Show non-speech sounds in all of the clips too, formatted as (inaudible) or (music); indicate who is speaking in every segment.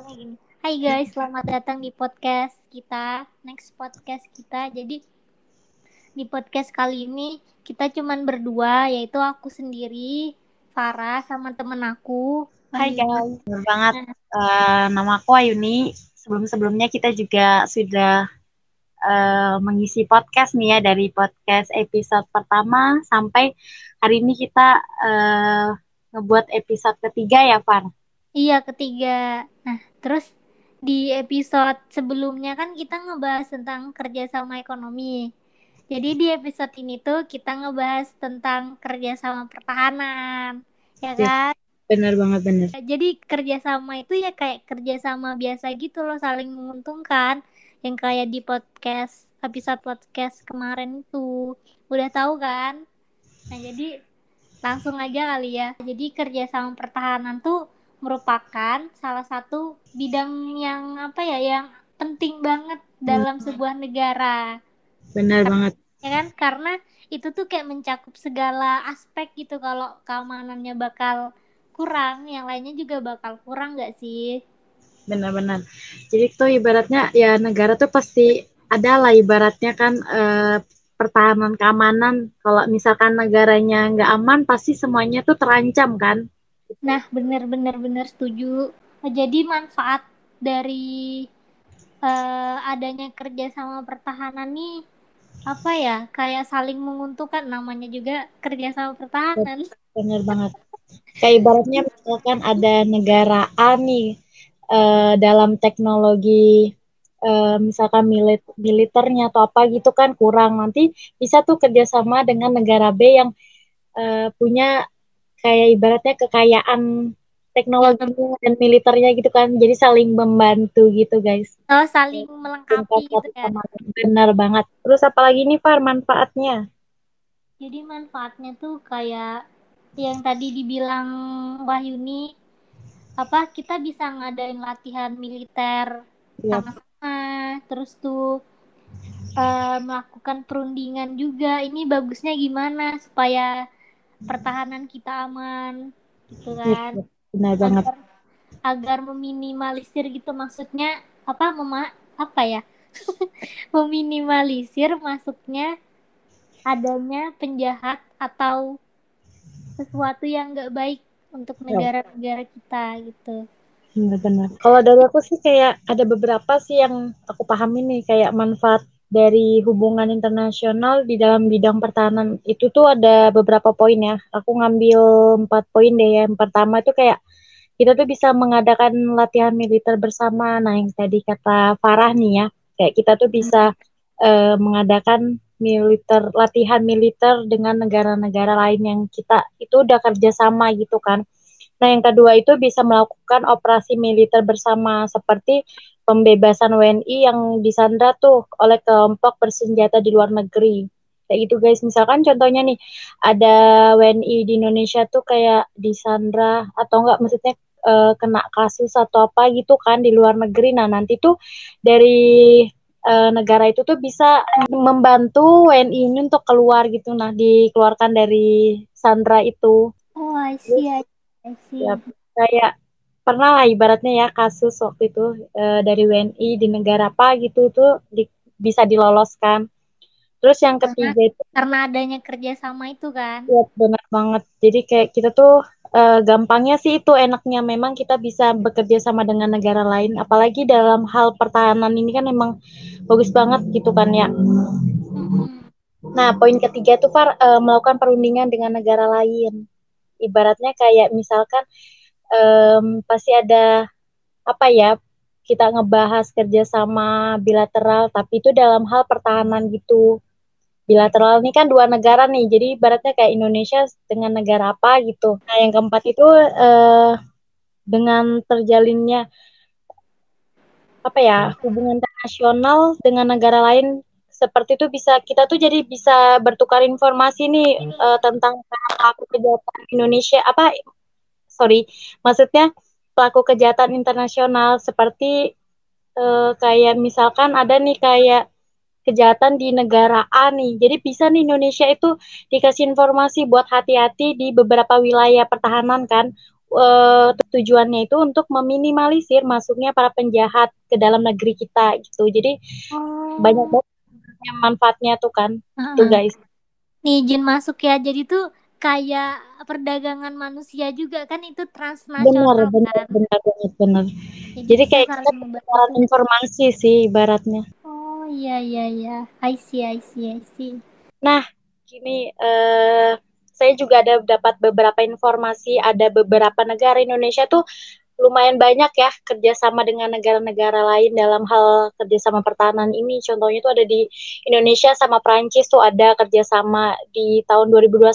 Speaker 1: awalnya gini. Hai guys, selamat datang di podcast kita, next podcast kita. Jadi di podcast kali ini kita cuman berdua, yaitu aku sendiri, Farah sama temen aku.
Speaker 2: Hai guys, benar banget. Uh, nama aku Ayuni. Sebelum-sebelumnya kita juga sudah uh, mengisi podcast nih ya dari podcast episode pertama sampai hari ini kita uh, ngebuat episode ketiga ya, Far.
Speaker 1: Iya, ketiga. Nah, terus di episode sebelumnya kan kita ngebahas tentang kerjasama ekonomi. Jadi di episode ini tuh kita ngebahas tentang kerjasama pertahanan, ya kan?
Speaker 2: Benar banget benar.
Speaker 1: Jadi kerjasama itu ya kayak kerjasama biasa gitu loh, saling menguntungkan. Yang kayak di podcast episode podcast kemarin itu udah tahu kan? Nah jadi langsung aja kali ya. Jadi kerjasama pertahanan tuh merupakan salah satu bidang yang apa ya yang penting banget dalam hmm. sebuah negara.
Speaker 2: Benar karena, banget.
Speaker 1: Ya kan karena itu tuh kayak mencakup segala aspek gitu kalau keamanannya bakal kurang, yang lainnya juga bakal kurang gak sih?
Speaker 2: Benar-benar. Jadi tuh ibaratnya ya negara tuh pasti ada lah ibaratnya kan eh, pertahanan keamanan. Kalau misalkan negaranya nggak aman, pasti semuanya tuh terancam kan
Speaker 1: Nah, benar-benar benar setuju. Jadi manfaat dari uh, adanya kerjasama pertahanan nih apa ya kayak saling menguntungkan namanya juga kerjasama pertahanan.
Speaker 2: Benar banget. Kayak ibaratnya misalkan ada negara A nih uh, dalam teknologi uh, misalkan milit militernya atau apa gitu kan kurang nanti bisa tuh kerjasama dengan negara B yang uh, punya kayak ibaratnya kekayaan teknologi ya. dan militernya gitu kan. Jadi saling membantu gitu guys.
Speaker 1: Oh saling melengkapi gitu kan
Speaker 2: benar banget. Terus apalagi nih Far manfaatnya?
Speaker 1: Jadi manfaatnya tuh kayak yang tadi dibilang Wahyuni apa kita bisa ngadain latihan militer ya. sama-sama terus tuh uh, melakukan perundingan juga. Ini bagusnya gimana supaya pertahanan kita aman gitu iya, kan.
Speaker 2: benar banget.
Speaker 1: Agar, agar meminimalisir gitu maksudnya apa mema apa ya? (laughs) Meminimalisir masuknya adanya penjahat atau sesuatu yang nggak baik untuk ya. negara-negara kita gitu.
Speaker 2: Benar-benar. Kalau dari aku sih kayak ada beberapa sih yang aku pahami nih kayak manfaat dari hubungan internasional di dalam bidang pertahanan itu tuh ada beberapa poin ya. Aku ngambil empat poin deh ya. Yang pertama itu kayak kita tuh bisa mengadakan latihan militer bersama. Nah yang tadi kata Farah nih ya, kayak kita tuh bisa uh, mengadakan militer latihan militer dengan negara-negara lain yang kita itu udah kerjasama gitu kan. Nah yang kedua itu bisa melakukan operasi militer bersama seperti pembebasan WNI yang disandra tuh oleh kelompok bersenjata di luar negeri. Kayak gitu guys, misalkan contohnya nih ada WNI di Indonesia tuh kayak disandra atau enggak maksudnya uh, kena kasus atau apa gitu kan di luar negeri. Nah, nanti tuh dari uh, negara itu tuh bisa membantu WNI ini untuk keluar gitu. Nah, dikeluarkan dari sandra itu.
Speaker 1: Oh, I see. I see.
Speaker 2: Ya, kayak pernah lah ibaratnya ya kasus waktu itu e, dari WNI di negara apa gitu tuh di, bisa diloloskan. Terus yang ketiga karena, itu
Speaker 1: karena adanya kerjasama itu kan.
Speaker 2: Iya benar banget. Jadi kayak kita tuh e, gampangnya sih itu enaknya memang kita bisa bekerja sama dengan negara lain. Apalagi dalam hal pertahanan ini kan memang bagus banget gitu kan ya. Nah poin ketiga tuh Far, e, melakukan perundingan dengan negara lain. Ibaratnya kayak misalkan um, pasti ada apa ya kita ngebahas kerjasama bilateral tapi itu dalam hal pertahanan gitu. Bilateral ini kan dua negara nih jadi ibaratnya kayak Indonesia dengan negara apa gitu. Nah yang keempat itu uh, dengan terjalinnya apa ya hubungan internasional dengan negara lain seperti itu bisa kita tuh jadi bisa bertukar informasi nih uh, tentang kejahatan Indonesia apa sorry maksudnya pelaku kejahatan internasional seperti uh, kayak misalkan ada nih kayak kejahatan di negara A nih jadi bisa nih Indonesia itu dikasih informasi buat hati-hati di beberapa wilayah pertahanan kan uh, tujuannya itu untuk meminimalisir masuknya para penjahat ke dalam negeri kita gitu. Jadi oh. banyak banget manfaatnya tuh kan, uh -huh. tuh guys.
Speaker 1: Nih izin masuk ya, jadi tuh kayak perdagangan manusia juga kan itu transnasional
Speaker 2: benar, benar, kan? Benar, benar, benar. Jadi, jadi kayak kita informasi sih ibaratnya.
Speaker 1: Oh iya iya iya, I see I see I see.
Speaker 2: Nah, gini uh, saya juga ada dapat beberapa informasi ada beberapa negara Indonesia tuh lumayan banyak ya kerjasama dengan negara-negara lain dalam hal kerjasama pertahanan ini. Contohnya itu ada di Indonesia sama Prancis tuh ada kerjasama di tahun 2021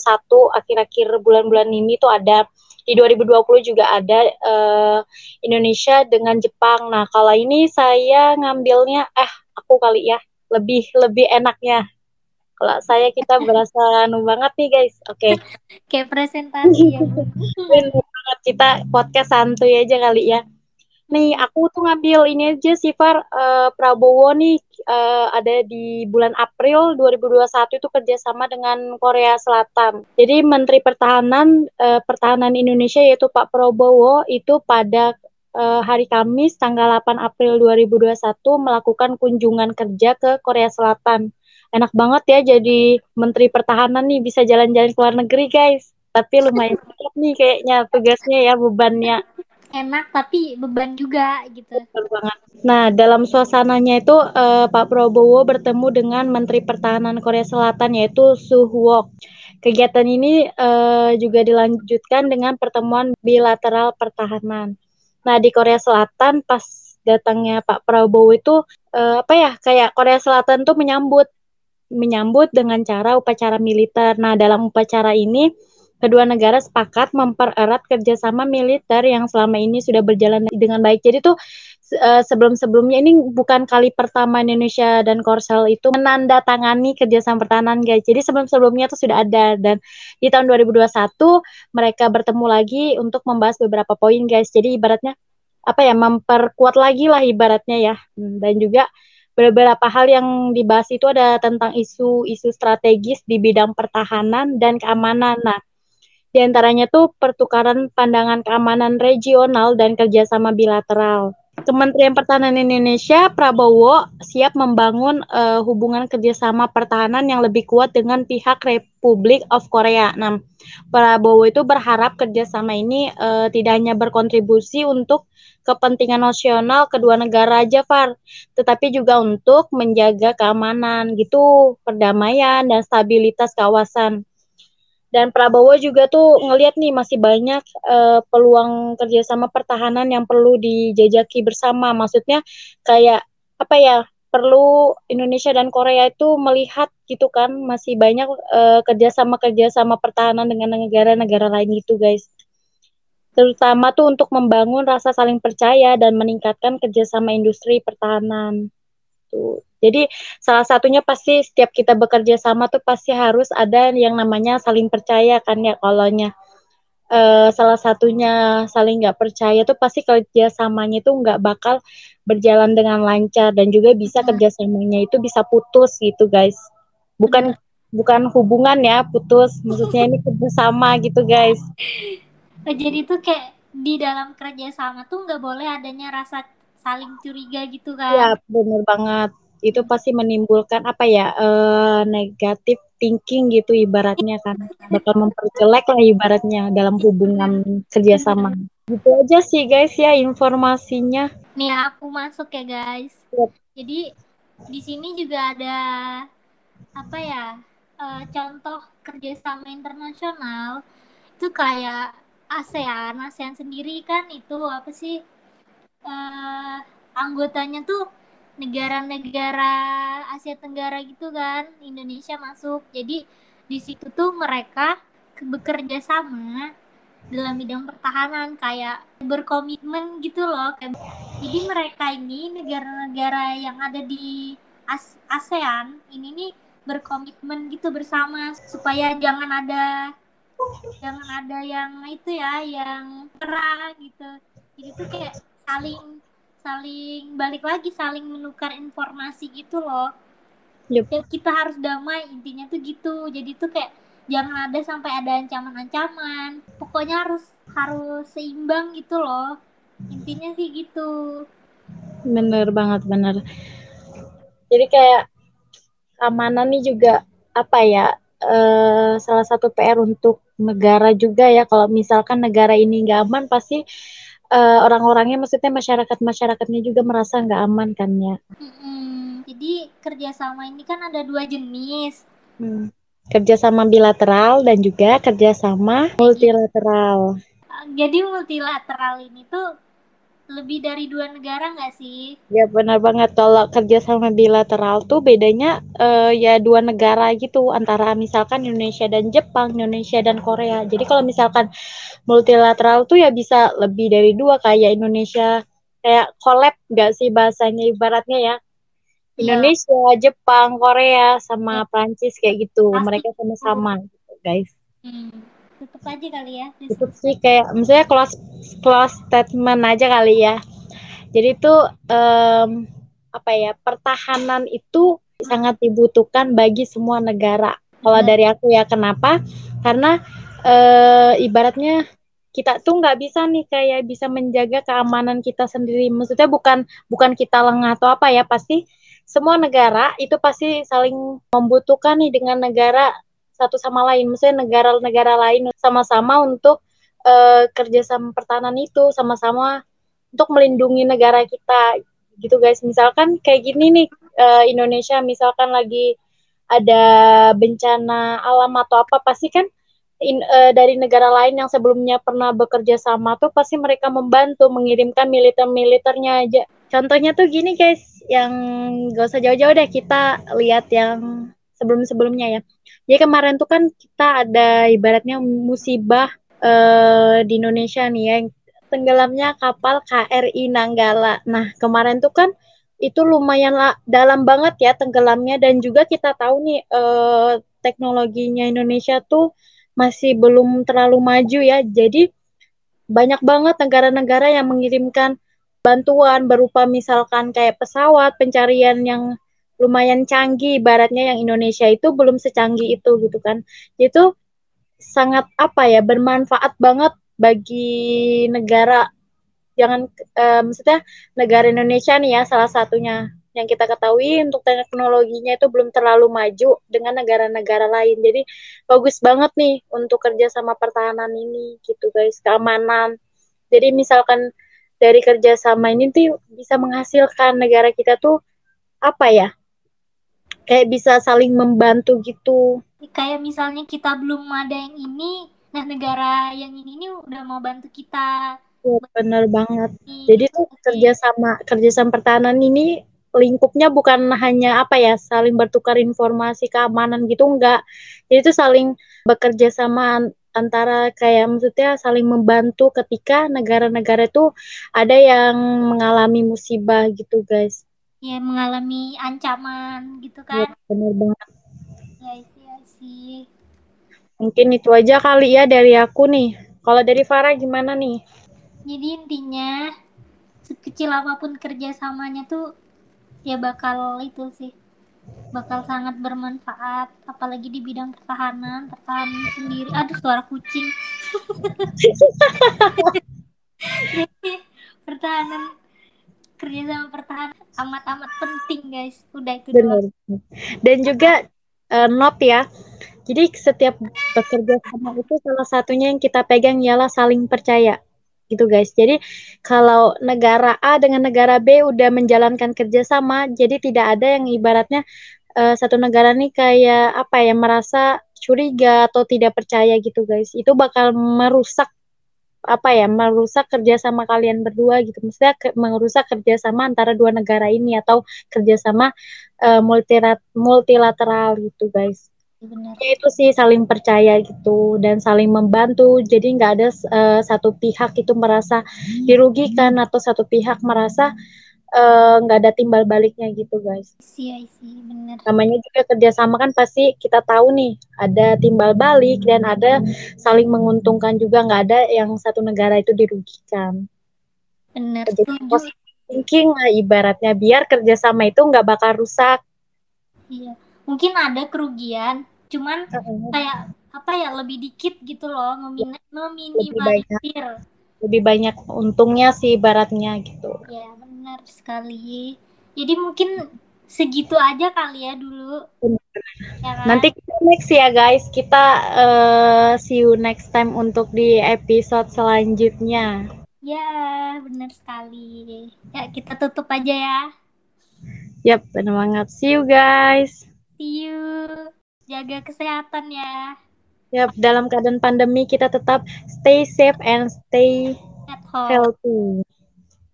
Speaker 2: akhir-akhir bulan-bulan ini tuh ada di 2020 juga ada uh, Indonesia dengan Jepang. Nah kalau ini saya ngambilnya eh aku kali ya lebih lebih enaknya kalau saya kita berasa anu banget nih guys. Oke. Okay. (laughs)
Speaker 1: Kayak presentasi ya. (laughs)
Speaker 2: kita podcast santuy aja kali ya. Nih, aku tuh ngambil ini aja sih Far uh, Prabowo nih uh, ada di bulan April 2021 itu kerjasama dengan Korea Selatan. Jadi Menteri Pertahanan uh, Pertahanan Indonesia yaitu Pak Prabowo itu pada hari Kamis tanggal 8 April 2021 melakukan kunjungan kerja ke Korea Selatan enak banget ya jadi menteri pertahanan nih bisa jalan-jalan ke luar negeri guys tapi lumayan berat nih kayaknya tugasnya ya bebannya.
Speaker 1: Enak tapi beban juga gitu.
Speaker 2: Betul banget. Nah dalam suasananya itu uh, Pak Prabowo bertemu dengan Menteri Pertahanan Korea Selatan yaitu Suh Wook kegiatan ini uh, juga dilanjutkan dengan pertemuan bilateral pertahanan. Nah di Korea Selatan pas datangnya Pak Prabowo itu uh, apa ya kayak Korea Selatan tuh menyambut menyambut dengan cara upacara militer. Nah, dalam upacara ini kedua negara sepakat mempererat kerjasama militer yang selama ini sudah berjalan dengan baik. Jadi tuh uh, sebelum-sebelumnya ini bukan kali pertama Indonesia dan Korsel itu menandatangani kerjasama pertahanan guys. Jadi sebelum-sebelumnya tuh sudah ada dan di tahun 2021 mereka bertemu lagi untuk membahas beberapa poin guys. Jadi ibaratnya apa ya memperkuat lagi lah ibaratnya ya dan juga beberapa hal yang dibahas itu ada tentang isu-isu strategis di bidang pertahanan dan keamanan. Nah, di antaranya tuh pertukaran pandangan keamanan regional dan kerjasama bilateral. Kementerian Pertahanan Indonesia Prabowo siap membangun uh, hubungan kerjasama pertahanan yang lebih kuat dengan pihak Republik of Korea. Nah, Prabowo itu berharap kerjasama ini uh, tidak hanya berkontribusi untuk kepentingan nasional kedua negara aja, Far, tetapi juga untuk menjaga keamanan gitu, perdamaian dan stabilitas kawasan. Dan Prabowo juga tuh ngelihat nih masih banyak uh, peluang kerjasama pertahanan yang perlu dijajaki bersama. Maksudnya kayak apa ya? Perlu Indonesia dan Korea itu melihat gitu kan masih banyak uh, kerjasama kerjasama pertahanan dengan negara-negara lain gitu guys terutama tuh untuk membangun rasa saling percaya dan meningkatkan kerjasama industri pertahanan. Tuh. Jadi salah satunya pasti setiap kita bekerja sama tuh pasti harus ada yang namanya saling percaya kan ya kalaunya uh, salah satunya saling nggak percaya tuh pasti kerjasamanya itu nggak bakal berjalan dengan lancar dan juga bisa hmm. kerjasamanya itu bisa putus gitu guys. Bukan hmm. bukan hubungan ya putus, maksudnya ini kerjasama gitu guys.
Speaker 1: Oh, jadi tuh kayak di dalam kerja sama tuh nggak boleh adanya rasa saling curiga gitu kan?
Speaker 2: Ya bener banget. Itu pasti menimbulkan apa ya uh, negatif thinking gitu ibaratnya kan bakal memperjelek lah ibaratnya dalam hubungan kerjasama. Gitu aja sih guys ya informasinya.
Speaker 1: Nih aku masuk ya guys. Yep. Jadi di sini juga ada apa ya uh, contoh kerjasama internasional itu kayak ASEAN ASEAN sendiri kan itu apa sih uh, anggotanya tuh negara-negara Asia Tenggara gitu kan Indonesia masuk. Jadi di situ tuh mereka bekerja sama dalam bidang pertahanan kayak berkomitmen gitu loh jadi mereka ini negara-negara yang ada di ASEAN ini nih berkomitmen gitu bersama supaya jangan ada jangan ada yang itu ya yang perang gitu. Jadi tuh kayak saling saling balik lagi saling menukar informasi gitu loh. Yep. ya, kita harus damai intinya tuh gitu. Jadi tuh kayak jangan ada sampai ada ancaman-ancaman. Pokoknya harus harus seimbang gitu loh. Intinya sih gitu.
Speaker 2: Bener banget bener. Jadi kayak keamanan nih juga apa ya uh, salah satu PR untuk negara juga ya. Kalau misalkan negara ini nggak aman pasti uh, orang-orangnya maksudnya masyarakat masyarakatnya juga merasa nggak aman kan ya.
Speaker 1: Hmm, jadi kerjasama ini kan ada dua jenis.
Speaker 2: Hmm. Kerjasama bilateral dan juga kerjasama multilateral.
Speaker 1: Jadi multilateral ini tuh lebih dari dua negara nggak sih?
Speaker 2: Ya benar banget kalau kerjasama bilateral tuh bedanya uh, ya dua negara gitu antara misalkan Indonesia dan Jepang, Indonesia dan Korea. Jadi kalau misalkan multilateral tuh ya bisa lebih dari dua kayak Indonesia kayak collab nggak sih bahasanya ibaratnya ya iya. Indonesia, ya. Jepang, Korea sama ya. Prancis kayak gitu. Pasti. Mereka sama-sama gitu, guys.
Speaker 1: Hmm tutup aja kali ya
Speaker 2: tutup sih kayak misalnya close close statement aja kali ya. Jadi itu um, apa ya pertahanan itu sangat dibutuhkan bagi semua negara. Kalau dari aku ya kenapa? Karena e, ibaratnya kita tuh nggak bisa nih kayak bisa menjaga keamanan kita sendiri. Maksudnya bukan bukan kita lengah atau apa ya pasti semua negara itu pasti saling membutuhkan nih dengan negara satu sama lain, misalnya negara-negara lain sama-sama untuk uh, kerjasama pertahanan itu sama-sama untuk melindungi negara kita gitu guys. Misalkan kayak gini nih uh, Indonesia misalkan lagi ada bencana alam atau apa pasti kan in, uh, dari negara lain yang sebelumnya pernah bekerja sama tuh pasti mereka membantu mengirimkan militer-militernya aja. Contohnya tuh gini guys, yang gak usah jauh-jauh deh kita lihat yang sebelum-sebelumnya ya. Jadi kemarin tuh kan kita ada ibaratnya musibah uh, di Indonesia nih ya, tenggelamnya kapal KRI Nanggala. Nah kemarin tuh kan itu lumayan lah, dalam banget ya tenggelamnya dan juga kita tahu nih uh, teknologinya Indonesia tuh masih belum terlalu maju ya. Jadi banyak banget negara-negara yang mengirimkan bantuan berupa misalkan kayak pesawat pencarian yang lumayan canggih ibaratnya yang Indonesia itu belum secanggih itu gitu kan. Itu sangat apa ya bermanfaat banget bagi negara jangan uh, maksudnya negara Indonesia nih ya salah satunya. Yang kita ketahui untuk teknologinya itu belum terlalu maju dengan negara-negara lain. Jadi bagus banget nih untuk kerja sama pertahanan ini gitu guys keamanan. Jadi misalkan dari kerjasama ini tuh bisa menghasilkan negara kita tuh apa ya kayak bisa saling membantu gitu.
Speaker 1: Kayak misalnya kita belum ada yang ini nah negara yang ini ini udah mau bantu kita.
Speaker 2: Ya, benar banget. Jadi tuh kerjasama kerjasama pertahanan ini lingkupnya bukan hanya apa ya saling bertukar informasi keamanan gitu enggak. Jadi itu saling bekerja sama antara kayak maksudnya saling membantu ketika negara-negara itu ada yang mengalami musibah gitu guys
Speaker 1: ya mengalami ancaman gitu kan.
Speaker 2: Ya, benar banget.
Speaker 1: Ya sih, ya sih.
Speaker 2: Mungkin itu aja kali ya dari aku nih. Kalau dari Farah gimana nih?
Speaker 1: Jadi intinya sekecil apa pun kerjasamanya tuh ya bakal itu sih bakal sangat bermanfaat apalagi di bidang pertahanan pertahanan sendiri aduh suara kucing (laughs) jadi pertahanan kerja sama pertahanan amat-amat penting guys udah itu Benar.
Speaker 2: dan juga uh, not ya jadi setiap bekerja sama itu salah satunya yang kita pegang ialah saling percaya gitu guys. Jadi kalau negara A dengan negara B udah menjalankan kerjasama, jadi tidak ada yang ibaratnya uh, satu negara nih kayak apa ya merasa curiga atau tidak percaya gitu guys. Itu bakal merusak apa ya merusak kerjasama kalian berdua gitu. Maksudnya ke, merusak kerjasama antara dua negara ini atau kerjasama uh, multilateral gitu guys. Benar. Ya, itu sih saling percaya gitu dan saling membantu. Jadi nggak ada uh, satu pihak itu merasa dirugikan atau satu pihak merasa Eh, nggak uh, ada timbal baliknya gitu guys.
Speaker 1: Iya sih benar.
Speaker 2: Namanya juga kerjasama kan pasti kita tahu nih ada timbal balik dan ada saling menguntungkan juga nggak ada yang satu negara itu dirugikan.
Speaker 1: Benar. Jadi
Speaker 2: thinking lah ibaratnya biar kerjasama itu nggak bakal rusak.
Speaker 1: Iya mungkin ada kerugian cuman kayak apa ya lebih dikit gitu loh memin
Speaker 2: lebih
Speaker 1: meminimalisir
Speaker 2: lebih banyak untungnya sih baratnya gitu
Speaker 1: ya benar sekali jadi mungkin segitu aja kali ya dulu ya kan?
Speaker 2: nanti kita next ya guys kita uh, see you next time untuk di episode selanjutnya
Speaker 1: ya benar sekali ya kita tutup aja ya
Speaker 2: Yap, benar banget. See you guys.
Speaker 1: See you. Jaga kesehatan ya.
Speaker 2: Yap, dalam keadaan pandemi kita tetap stay safe and stay
Speaker 1: At home.
Speaker 2: healthy.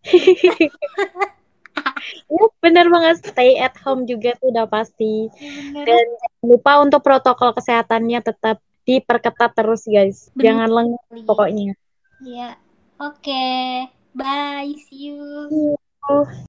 Speaker 2: (laughs) ya, bener banget stay at home juga tuh udah pasti.
Speaker 1: Ya,
Speaker 2: Dan jangan lupa untuk protokol kesehatannya tetap diperketat terus guys.
Speaker 1: Bener.
Speaker 2: Jangan lengah pokoknya.
Speaker 1: Ya. Oke. Okay. Bye. See you.
Speaker 2: See you.